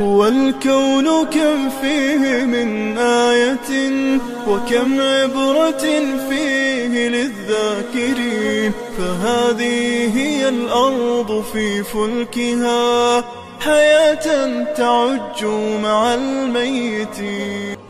والكون كم فيه من آية وكم عبرة فيه للذاكرين فهذه هي الأرض في فلكها حياة تعج مع الميتين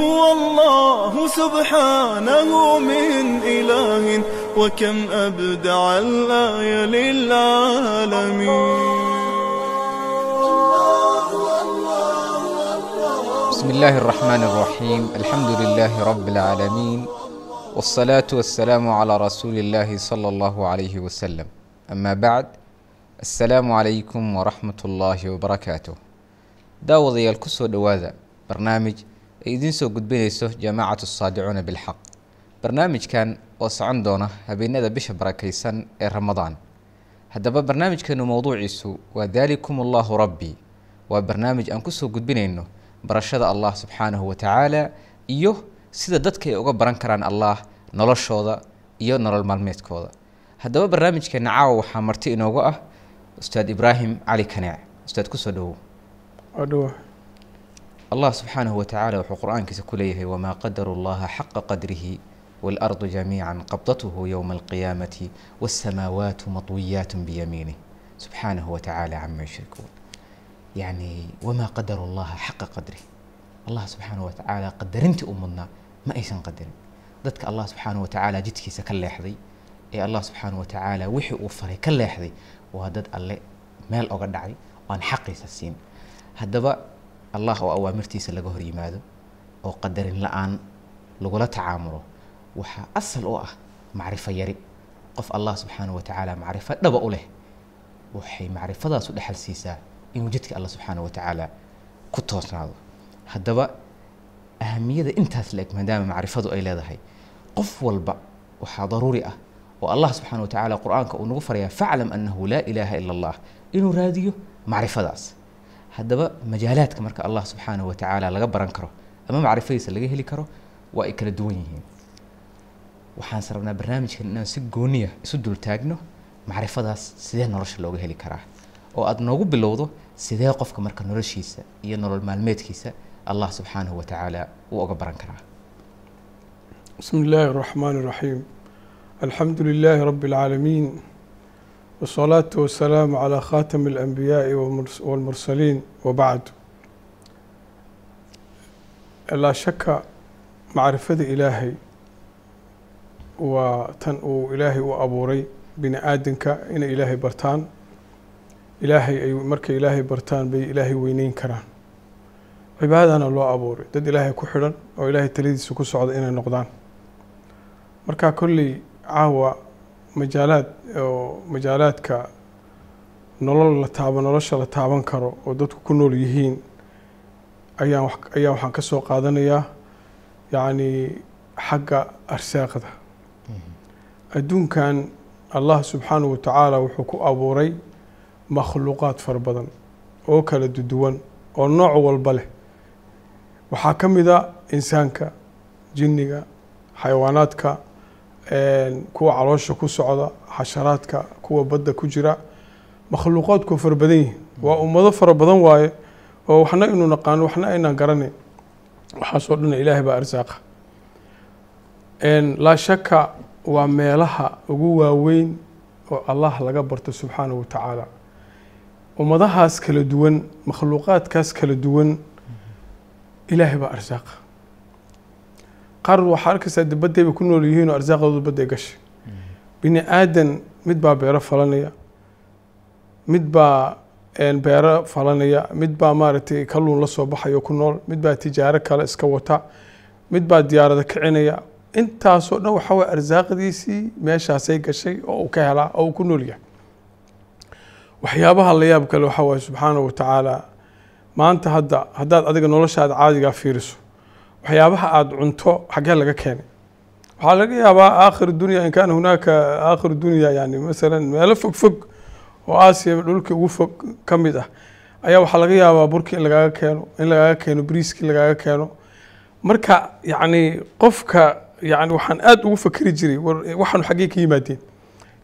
هو الله سبحانه من إله وكم أبدع الآية للعالمين بسم الله الرحمن الرحيم الحمد لله رب العالمين والصلاة والسلام على رسول الله صلى الله عليه وسلم أما بعد السلام عليكم ورحمة الله وبركاته daawadyaal ku soo dhowaada barnaamij ay idiin soo gudbinayso jaamacatu saadicuuna bilxaq. Barnaamijkan oo socon doona habeenada bisha barakaysan ee ramadaan. Haddaba barnaamijkeenu mowduuciisu waa daalikum allahu rabbi. Waa barnaamij aan ku soo gudbinayno barashada allah subxaanahu wa tacaala iyo sida dadka ay uga baran karaan allah noloshooda iyo nolol maalmeedkooda. Haddaba barnaamijkeena caawa waxaa marti inoogu ah ustaad ibraahim cali kaneec. Ustaad ku soo adhowa allah subxaanahu wa tacaala wuxuu qur'aankiisa ku leeyahay wamaa qadaru llaha xaqa qadrihi waalardu jamiica qabdathu yowma alqiyaamati wasamaawaatu matwiyaat biyamiinih subxaanahu wa tacaala cama yushrikuun yacni wamaa qadaru llaha xaqa qadrih allah subxaanahu wa tacaala qadarintii u ma aysan qadarin. Dadka allah subxaanahu wa tacaala jidkiisa ka leexday ee allah subxaanahu wa tacaala wixii uu faray ka leexday waa dad alle meel oga dhacay oo aan xaqiisa siin. Haddaba allah oo awaamirtiisa laga hor yimaado oo qadarin la'aan lagula tacaamulo waxaa asal u ah macrifo yari. Qof allah subxaanahu wa macrifo dhaba u leh waxay macrifadaas u dhexal siisaa inuu jidka allah subxaanahu wa ku toosnaado. Haddaba ahamiyada intaas la eg maadaama macrifadu ay leedahay qof walba waxaa daruuri ah oo allah subxaanahu wa tacaala qur'aanka uu nagu farayaa faclam annahu laa ilaaha ila allah inuu raadiyo macrifadaas haddaba majaalaadka marka allah subxaanahu wa tacaala laga baran karo ama macrifadiisa laga heli karo waa ay kala duwan yihiin. Waxaanse rabnaa barnaamijkan inaan si gooniya isu dultaagno macrifadaas sidee nolosha looga heli karaa? Oo aada noogu bilowdo sidee qofka marka noloshiisa iyo nolol maalmeedkiisa allah subxaanahu wa tacaala uu oga baran karaa? Bismi illaahi raxmaan raxiim alxamdu lilaahi rabi alcaalamiin والصلاة والسلام على خاتم الأنبياء والمرسلين وبعد لا شك معرفة إلهي وتن إلهي وأبوري بني آدنك إن إلهي برتان إلهي أي مرك إلهي برتان بي إلهي وينين كران عبادنا الله أبوري دد إلهي كحرا أو إلهي تليدي سكو سعود إنا نقدان مركا كل عاوة majaalaad oo majaalaadka nolol la taaba nolosha la taaban karo oo dadku ku nool yihiin ayaan ayaa waxaan ka soo qaadanayaa yacni xagga arsaaqda. Adduunkan allah subxaanahu wa tacaala wuxuu ku abuuray makhluuqaad fara badan oo kala duwan oo nooc walba leh. Waxaa ka mid a insaanka jinniga xayawaanaadka kuwa caloosha ku socda xasharaadka kuwa badda ku jira makhluuqaadku fara badan yihiin waa ummado fara badan waaye oo waxna inuu naqaano waxna aynaan garanayn waxaasoo dhan ilaahay baa arsaaqa. Laa shaka waa meelaha ugu waaweyn oo allah laga barto subxaanahu wa tacaala. Ummadahaas kala duwan makhluuqaadkaas kala duwan ilaahay baa arsaaqa qaar waxaa arkaysaa bay ku nool yihiin oo arsaaqdoodu badday gashay. Bini aadan mid baa beero falanaya mid baa beero falanaya mid baa maaragtay kalluun la soo baxayo ku nool mid baa tijaaro kale iska wata mid baa diyaarada kicinaya. Intaasoo dhan waxaa waye arsaaqdiisii meeshaasay gashay oo uu ka helaa oo uu ku nool yahay. Waxyaabaha la yaab kale waxaa waaye subxaanahu wa tacaala maanta hadda haddaad adiga noloshaada caadigaa fiiriso waxyaabaha aada cunto xaggee laga keenay. Waxaa laga yaabaa aakhir dunya in kaana hunaaka aakhiru dunya yani masalan meelo fog fog oo aasiya dhulkii ugu fog ka mid ah ayaa waxaa laga yaabaa burki in lagaaga keeno in lagaaga keeno briiski lagaaga keeno. Marka yacni qofka yani waxaan aada ugu fakeri jiray waxaanu xaggee ka yimaadeen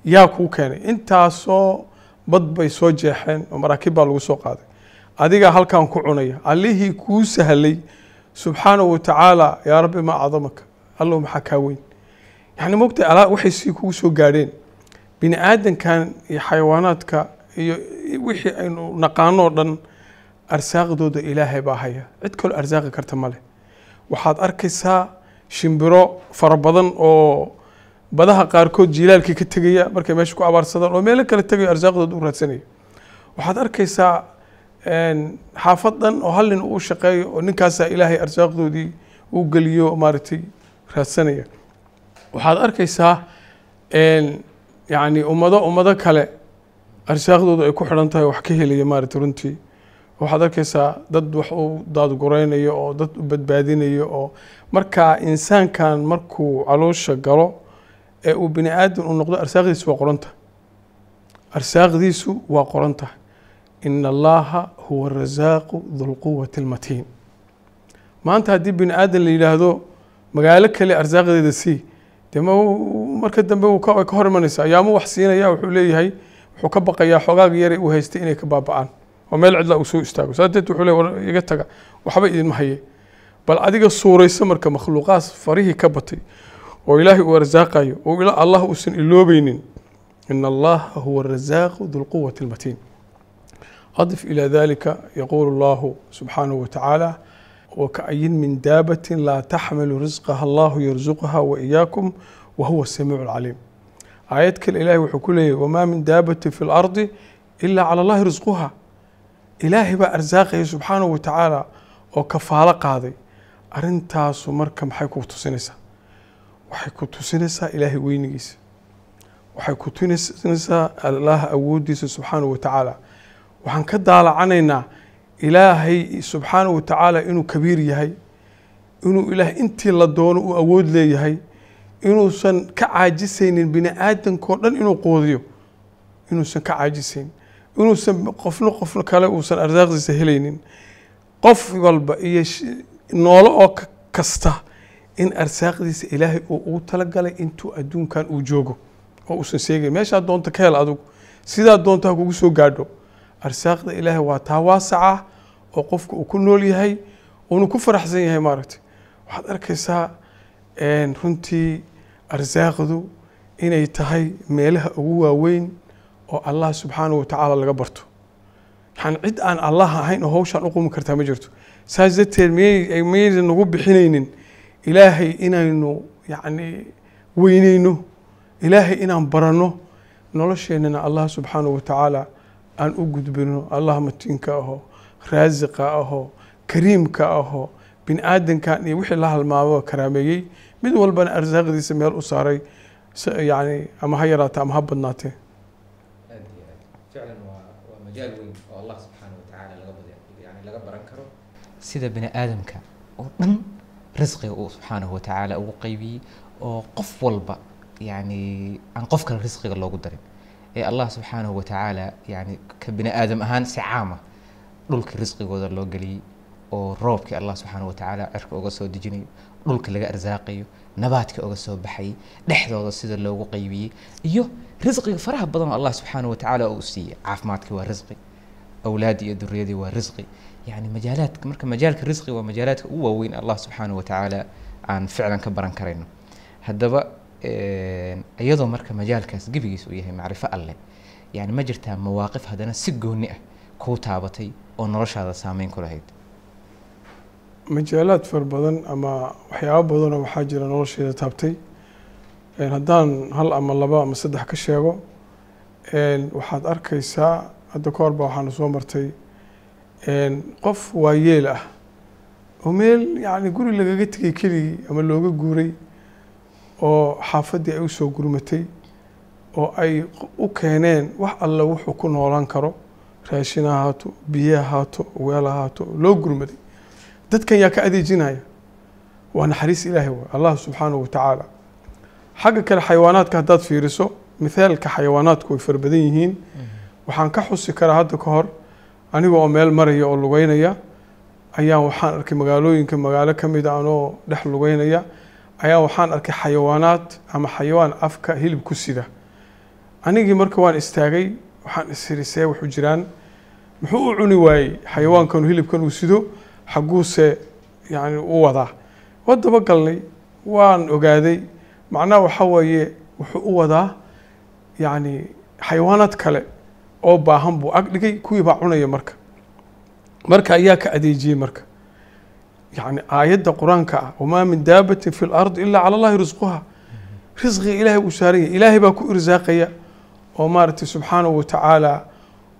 yaa kuu keenay. Intaasoo bad bay soo jeexeen oo maraakiib baa lagu soo qaaday. Adigaa halkan ku cunaya allihii kuu sahlay subxaanahu watacaala yaa rabbi maa acdamaka allow maxaa kaa weyn? Yani mogta alaa waxay sii kugu soo gaadheen. Bini aadankan iyo xayawaanaadka iyo wixii aynu naqaanoo dhan arsaaqdooda ilaahay baa haya. Cid kaloo arsaaqi karta male waxaad arkaysaa shimbiro fara badan oo badaha qaarkood jiilaalkii ka tegaya markay meesha ku abaarsadaan oo meelo kale tegayo arsaaqdooda u raadsanaya. Waxaad arkaysaa xaafad dhan oo hal nin uu shaqeeyo oo ninkaasaa ilaahay arsaaqdoodii uu geliyo maaragtay raadsanaya. Waxaad arkaysaa yani ummado ummado kale arsaaqdooda ay ku xidhan tahay wax ka helaya maaragtay runtii. Waxaad arkaysaa dad wax u daadguraynayo oo dad u badbaadinayo oo marka insaankan markuu caloosha galo ee uu bini aadan uu noqdo arsaaqdiisu waa qoran arsaaqdiisu waa qoran tahay ina allaha huwa arasaaqu dulquwati almatiin maanta haddii bini aadan la yidhaahdo magaalo kale arsaaqdeeda sii dee ma marka dambe way ka hor imanaysa ayaamuu wax siinaya wuxuu leeyahay wuxuu ka baqayaa xoogaaga yare uu haystay inay ka baaba'aan. Oo meel cidla uu soo istaago. Saa darteed wuxuu war iga taga. Waxba idinma haye. Bal adiga suurayso marka makhluuqaas farihii ka batay oo ilaahay uu arsaaqayo oo allah uusan iloobeynin ina allaha huwa arasaaqu dulquwati almatiin أضف إلى ذلك يقول الله سبحانه وتعالى وكأين من دابة لا تحمل رزقها الله يرزقها وإياكم وهو السميع العليم آيات كل إلهي وحكوله وما من دابة في الأرض إلا على الله رزقها إلهي بقى أرزاقه سبحانه وتعالى وكفالة قاضي أرنتاس مركم حيكو تسنسا وحيكو تسنسا إلهي وينيس وحيكو تسنسا الله أوديس سبحانه وتعالى waxaan ka daalacanaynaa ilaahay subxaanahu watacaala inuu kabiir yahay inuu ilaahay intii la doono uu awood leeyahay inuusan ka caajisaynin bini aadankao dhan inuu qoodiyo inuusan ka caajisayn inuusan qofna qofna kale uusan arsaaqdiisa helaynin. Qof walba iyo noolo oo kasta in arsaaqdiisa ilaahay uu ugu talagalay intuu adduunkan uu joogo oo uusan seegayn meeshaa doonta ka hel adugu sidaa doonta ha kugu soo gaadho arsaaqda ilaahay waa taa waasaca oo qofka uu ku nool yahay uuna ku faraxsan yahay maaragtay. Waxaad arkaysaa runtii arsaaqdu inay tahay meelaha ugu waaweyn oo allah subxaanahu watacaala laga barto. Yani cid aan allah ahayn oo hawshaan u qumi kartaa ma jirto. Saas darteed miyay miyayna nagu bixinaynin? Ilaahay inaynu yacni weyneyno ilaahay inaan baranno nolosheennana allah subxaanahu watacaala aan u gudbino allah matiinka aho raasiqa aho kariimka aho bini aadankan iyo wixii la halmaamo karaameeyey mid walbana arsaaqdiisa meel u saaray yani ama ha yaraatee ama ha badnaatee. Sida bini aadamka oo dhan risqiga uu subxaanahu watacaala ugu qaybiyey oo qof walba yani aan qof kale risqiga loogu darin ee allah subxaanahu watacaala yani ka bini aadam ahaan si caama dhulkii risqigooda loo geliyey oo roobkii allah subxaanahu watacaala cirka uga soo dejinayo dhulka laga arsaaqayo nabaadka uga soo baxayay dhexdooda sida loogu qaybiyey iyo risqiga faraha badan oo allah subxaanahu watacaala uu siiyey. Caafimaadkii waa risqi awlaadii iyo duriyadii waa risqi. Yani majaalaadka marka majaalka risqi waa majaalaadka ugu waaweyn allah subxaanahu watacaala aan ficlan ka baran karayno. Haddaba iyadoo marka majaalkaas gebigiis uu yahay macrifo alleh yani ma jirtaa mawaaqif haddana si gooni ah kuu taabatay oo noloshaada saameyn ku lahayd. Majaalaad far badan ama waxyaabo badanoo waxaa jira nolosheeda taabtay. Haddaan hal ama laba ama saddex ka sheego waxaad arkaysaa hadda ka horba waxaanu soo martay qof waayeel ah oo meel yacni guri lagaga tegay keligii ama looga guuray oo xaafaddii ay u soo gurmatay oo ay u keeneen wax alle wuxuu ku noolaan karo raashin ha ahaato biyo ha ahaato weel ha ahaato loo gurmaday. Dadkan yaa ka adeejinaya. Waa naxariis ilaahay waay allah subxaanahu wa tacaala. Xagga kale xayawaanaadka haddaad fiiriso mithaalka xayawaanaadku way fara badan yihiin. Waxaan ka xusi karaa hadda ka hor aniga oo meel maraya oo lugeynaya ayaan waxaan arkay magaalooyinka magaalo ka mid a anoo dhex lugeynaya ayaa waxaan arkay xayawaanaad ama xayawaan afka hilib ku sida. Anigii marka waan istaagay waxaan isiri see waxu jiraan. Muxuu u cuni waayey xayawaankanu hilibkan uu sido? Xaguuse yani u wadaa waa dabagalnay waan ogaaday. Macnaha waxa weeye wuxuu u wadaa yani xayawaanaad kale oo baahan buu ag dhigay. Kuwii baa cunaya marka. Marka ayaa ka adeejiyey marka yani aayadda qur'aanka ah wamaa min daabatin fi lardi ilaa cala allahi risquha risqiga ilaahay uu saaran yahay ilaahay baa ku irsaaqaya oo maaragtay subxaanahu watacaala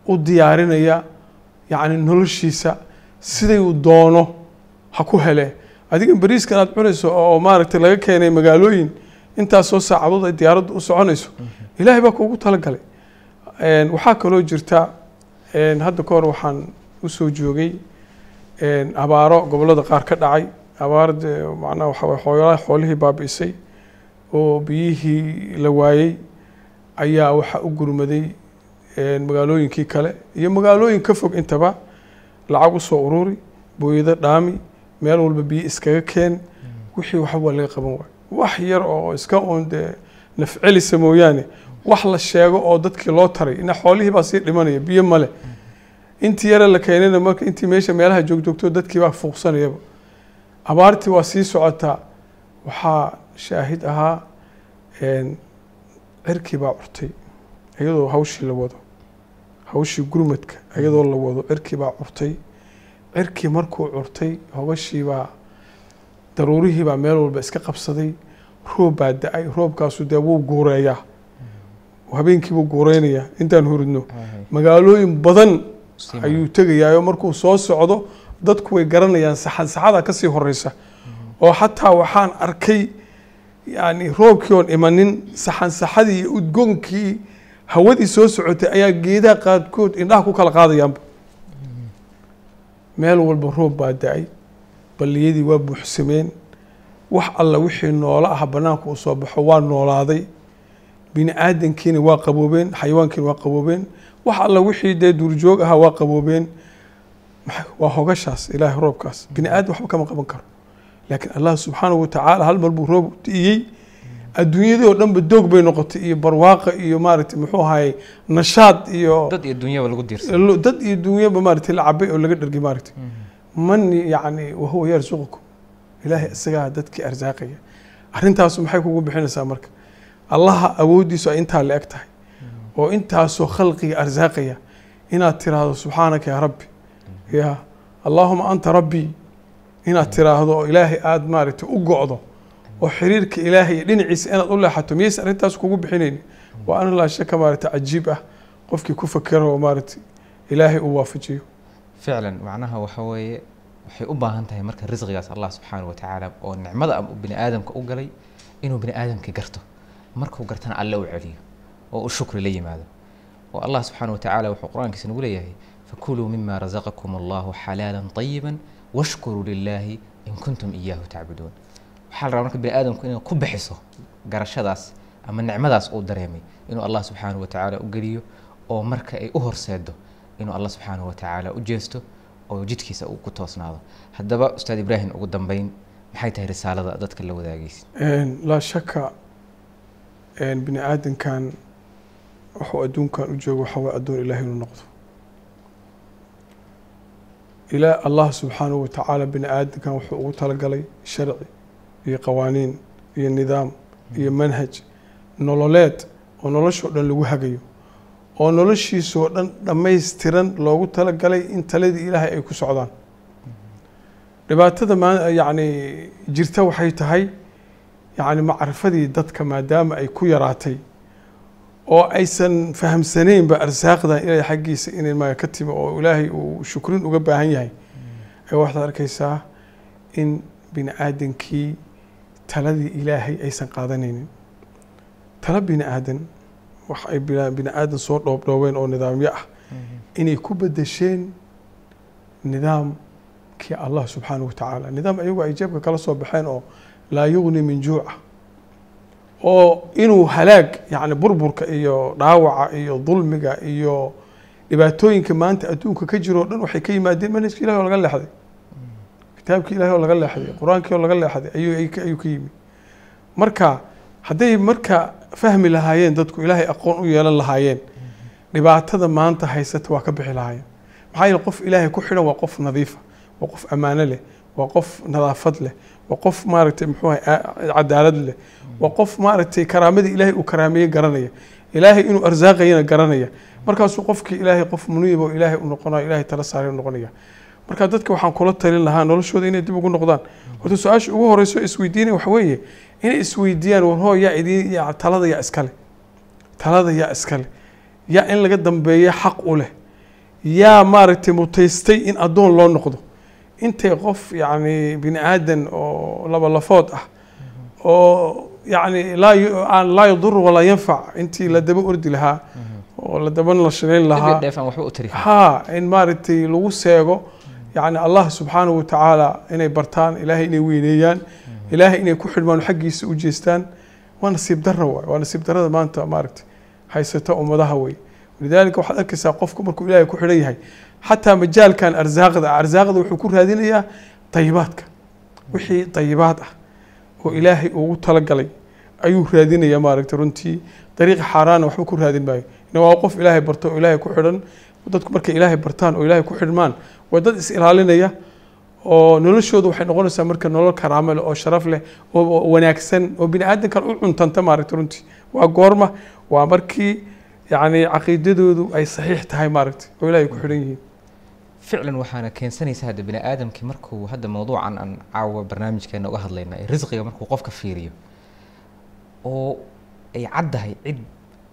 u diyaarinaya yani noloshiisa siday uu doono ha ku hele. Adiga beriiskan aad cunayso oo maaragtay laga keenay magaalooyin intaasoo saacadood ay diyaaraddu u soconayso. Ilaahay baa kuugu talagalay. Waxaa kaloo jirta hadda ka hor waxaan u soo joogay abaaro gobollada qaar ka dhacay. Abaar dee macnaha waxa waye xoolaha xoolihii baabi'isay oo biyihii la waayey ayaa waxaa u gurmaday magaalooyinkii kale. Iyo magaalooyin ka fog intaba lacag u soo ururi booyado dhaami meel walba biyo iskaga keen. Wixii waxba waa laga qaban waayo wax yar oo iska uun dee nafcelisa mooyaane. Wax la sheego oo dadkii loo taray ina xoolihii baa sii dhimanaya biyo male intii yare la keenayna marka intii meesha meelaha joogjoogto dadkii baa fuuqsanayaba. Abaartii waa sii socotaa waxaa shaahid ahaa cirkii baa curtay. Iyadoo hawshii la wado. Hawshii gurmadka iyadoo la wado cirkii baa curtay. Cirkii markuu curtay hogashii baa daruurihii baa meel walba iska qabsaday. Roob baa da'ay. Roobkaasu dee wuu guureeyaa habeenkii buu guureynayaa intaan huridno magaalooyin badan ayuu tegayaa oo markuu soo socdo dadku way garanayaan saxan. Saxada ka sii horeysa oo xataa waxaan arkay yani roobkii oon imanin saxan saxadii iyo udgoonkii hawadii soo socotay ayaa geedaha qaarkood indhaha ku kala qaadayaanba meel walba roob baa da'ay. Balliyadii waa buuxsameen. Wax alla wixii noolo ah banaanka uu soo baxo waa noolaaday bini aadankiina waa qaboobeen xayawaankiina waa qaboobeen. Wax alla wixii dee duurjoog ahaa waa qaboobeen. Waa hogashaas ilaahay roobkaas. Bini aadam waxba kama qaban karo. Laakiin allah subxaanahu watacaala hal mar buu roob di'iyey adduunyadii oo dhanba doog bay noqotay iyo barwaaqa iyo maaragtay muxuu ahaye nashaad iyo dad iyo dunyaba lagu diirsan. Dad iyo dunyaba maaragtay la cabay oo laga dhergay maaragtay. Man yani wahuwa yarsuqukum ilaahay isagaa dadkii arsaaqaya. Arrintaasu maxay kugu bixinaysaa marka allaha awooddiisu ay intaa la eg tahay. Oo intaasoo khalqiga arsaaqaya inaad tiraahdo subxaanaka yaa rabbi. Ya allaahuma anta rabbii inaad tiraahdo oo ilaahay aada maaragtay u go-do oo xiriirka ilaahay dhinaciisa inaad u leexato miyaysa arrintaas kugu bixinayni waa an laa shaka maaragtay cajiib ah qofkii ku fakero oo maaragtay ilaahay uu waafajiyo. Ficlan macnaha waxa weeye waxay u baahan tahay marka risqigaas allah subxaanahu watacaala oo nicmada bini aadamka u galay inuu bini aadamka garto markuu gartana alle u celiyo oo u shukri la yimaado. Oo allah subxaanahu watacaala wuxuu qur'aankiisa nagu leeyahay fakuluu mima razaqakum allahu xalaala طayiba washkuruu lilaahi in kuntum iyaahu tacbuduun waxaa la rabaa marka bini aadamku inay ku bixiso garashadaas ama nicmadaas uu dareemay inuu allah subxaanahu watacaala u geliyo oo marka ay u horseedo inuu allah subxaanahu watacaala u jeesto oo jidkiisa uu ku toosnaado. Haddaba ustaad ibraahim ugu dambeyn maxay tahay risaalada dadka la wadaagaysa laa shaka bini aadankan wuxuu adduunkan u joogo waxaa waye addoon ilahay inuu noqdo. Ilaa allah subxaanahu watacaala bini aadankan wuxuu ugu talagalay sharci iyo qawaaniin iyo nidaam iyo manhaj nololeed oo noloshoo dhan lagu hagayo oo noloshiisoo dhan dhammaystiran loogu talagalay in taladii ilaahay ay ku socdaan. Dhibaatada ma yacni jirta waxay tahay yacni macrifadii dadka maadaama ay ku yaraatay oo aysan fahamsanaynba arsaaqdan ilaahay xaggiisa inay maga ka timi oo ilaahay uu shukrin uga baahan yahay. Ayaa waxaad arkaysaa in bini aadankii taladii ilaahay aysan qaadanaynin. Tala bini aadan wax ay bini aadan soo dhoobdhoobeen oo nidaamyo ah. Inay ku bedesheen nidaamkii allah subxaanahu watacaala nidaam ayagu ay jeebka kala soo baxeen oo laa yugni min juuca oo inuu halaag yani burburka iyo dhaawaca iyo dulmiga iyo dhibaatooyinka maanta adduunka ka jiro o dhan waxay ka yimaadeen manhajka ilahi oo laga leexday. Kitaabkii ilahi oo laga leexday qur'aankii oo laga leexday ayuu ka yimi. Marka hadday marka fahmi lahaayeen dadku ilaahay aqoon u yeelan lahaayeen dhibaatada maanta haysata waa ka bixi lahaayeen. Maxaa yeele qof ilaahay ku xidhan waa qof nadiifa waa qof ammaano leh waa qof nadaafad leh waa qof maaragtay muxuu cadaalad leh. Waa qof maaragtay karaamadii ilaahay uu karaameeye garanaya. Ilaahay inuu arsaaqayana garanaya. Markaasuu qofkii ilaahay qof muniib oo ilaahay u noqonayo ilaahay tala saaray noqonaya. Marka dadka waxaan kula talin lahaa noloshooda inay dib ugu noqdaan. Horta su'aasha ugu horeyso isweydiinaya waxa weeye. Inay isweydiiyaan war yaa idin yaa talada yaa iskale talada yaa iskale yaa in laga dambeeya xaq u leh. Yaa maaragtay mutaystay in addoon loo noqdo intay qof yacni bini aadan oo laba lafood ah oo yacni laa laa yadur walaa yanfac intii la daba ordi lahaa oo la daba nashanayn lahaa. ha in maaragtay lagu seego yacni allah subxaanahu watacaala inay bartaan ilaahay inay weyneeyaan ilaahay inay ku xidhmaan xaggiisa u jeestaan waa nasiib darra waay waa nasiib darrada maanta maaragtay haysata ummadaha wey walidaalika waxaad arkaysaa qofku markuu ilaahay ku xidhan yahay xataa majaalkan arsaaqda arsaaqda wuxuu ku raadinayaa dayibaadka wixii dayibaad ah oo ilaahay ugu talagalay ayuu raadinayaa maaragtay runtii dariiqa xaaraana waxba ku raadin maayo ina waa qof ilaahay barto oo ilaahay ku xidhan dadku markay ilaahay bartaan oo ilaahay ku xidhmaan waa dad is ilaalinaya oo noloshooda waxay noqonaysaa marka nolol karaamo leh oo sharaf leh oo wanaagsan oo bini aadankan u cuntanta maaragtay runtii waa goorma waa markii yacni caqiidadoodu ay saxiix tahay maaragtay oo ilaahay ku xidhan yihiin ficlan waxaana keensanaysa hadda bini aadamkii markuu hadda mawduucan aan caawa barnaamijkeena uga hadlayna risqiga markuu qofka fiiriyo oo ay caddahay cid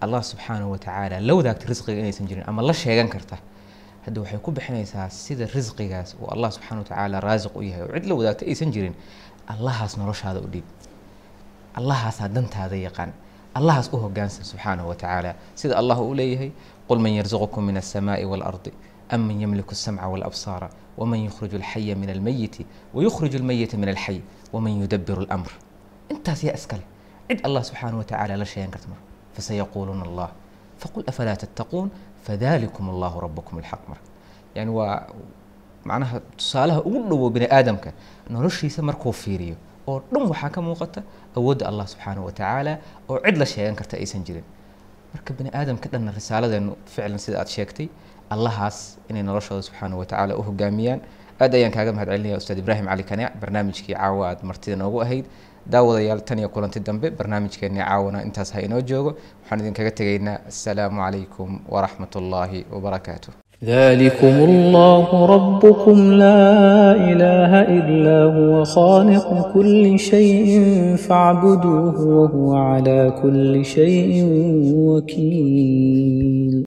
allah subxaanahu watacaala la wadaagta risqiga inaysan jirin ama la sheegan karta hadda waxay ku bixinaysaa sida risqigaas uu allah subxana watacaala raasiq u yahay oo cid la wadaagta aysan jirin allahaas noloshaada u dhiib allahaasaa dantaada yaqaan allahaas u hogaansan subxaanahu watacaala sida allah uu leeyahay qul man yarzuqukum min alsamaai waalardi man yamliku alsamca walabsaara waman yukhriju alxaya min almayiti wayukhriju almayita min alxay waman yudabiru alamr intaas yaa iskale cid allah subxaanahu watacaala la sheegan karta marka fasayaquuluuna allah faqul afalaa tattaquun fadalikum allahu rabukum alxaq marka yani waa macnaha tusaalaha ugu dhowo bini aadamka noloshiisa markuu fiiriyo oo dhan waxaa ka muuqata awoodda allah subxaanahu watacaala oo cid la sheegan karta aysan jirin marka bini aadamka dhanna risaaladeenu ficlan sida aad sheegtay allahaas inay noloshooda subxaana watacaala u hogaamiyaan. Aad ayaan kaaga mahad celinaya ustaad ibraahim cali kanec barnaamijkii caawa aad martida noogu ahayd. Daawadayaal tan iyo kulanti dambe barnaamijkeennii caawna intaas ha inoo joogo. Waxaan idinkaga tegaynaa assalaamu calaykum waraxmat ullaahi wabarakaatu ذلكم الله ربكم لا إله إلا هو خالق كل شيء فاعبدوه وهو على كل شيء وكيل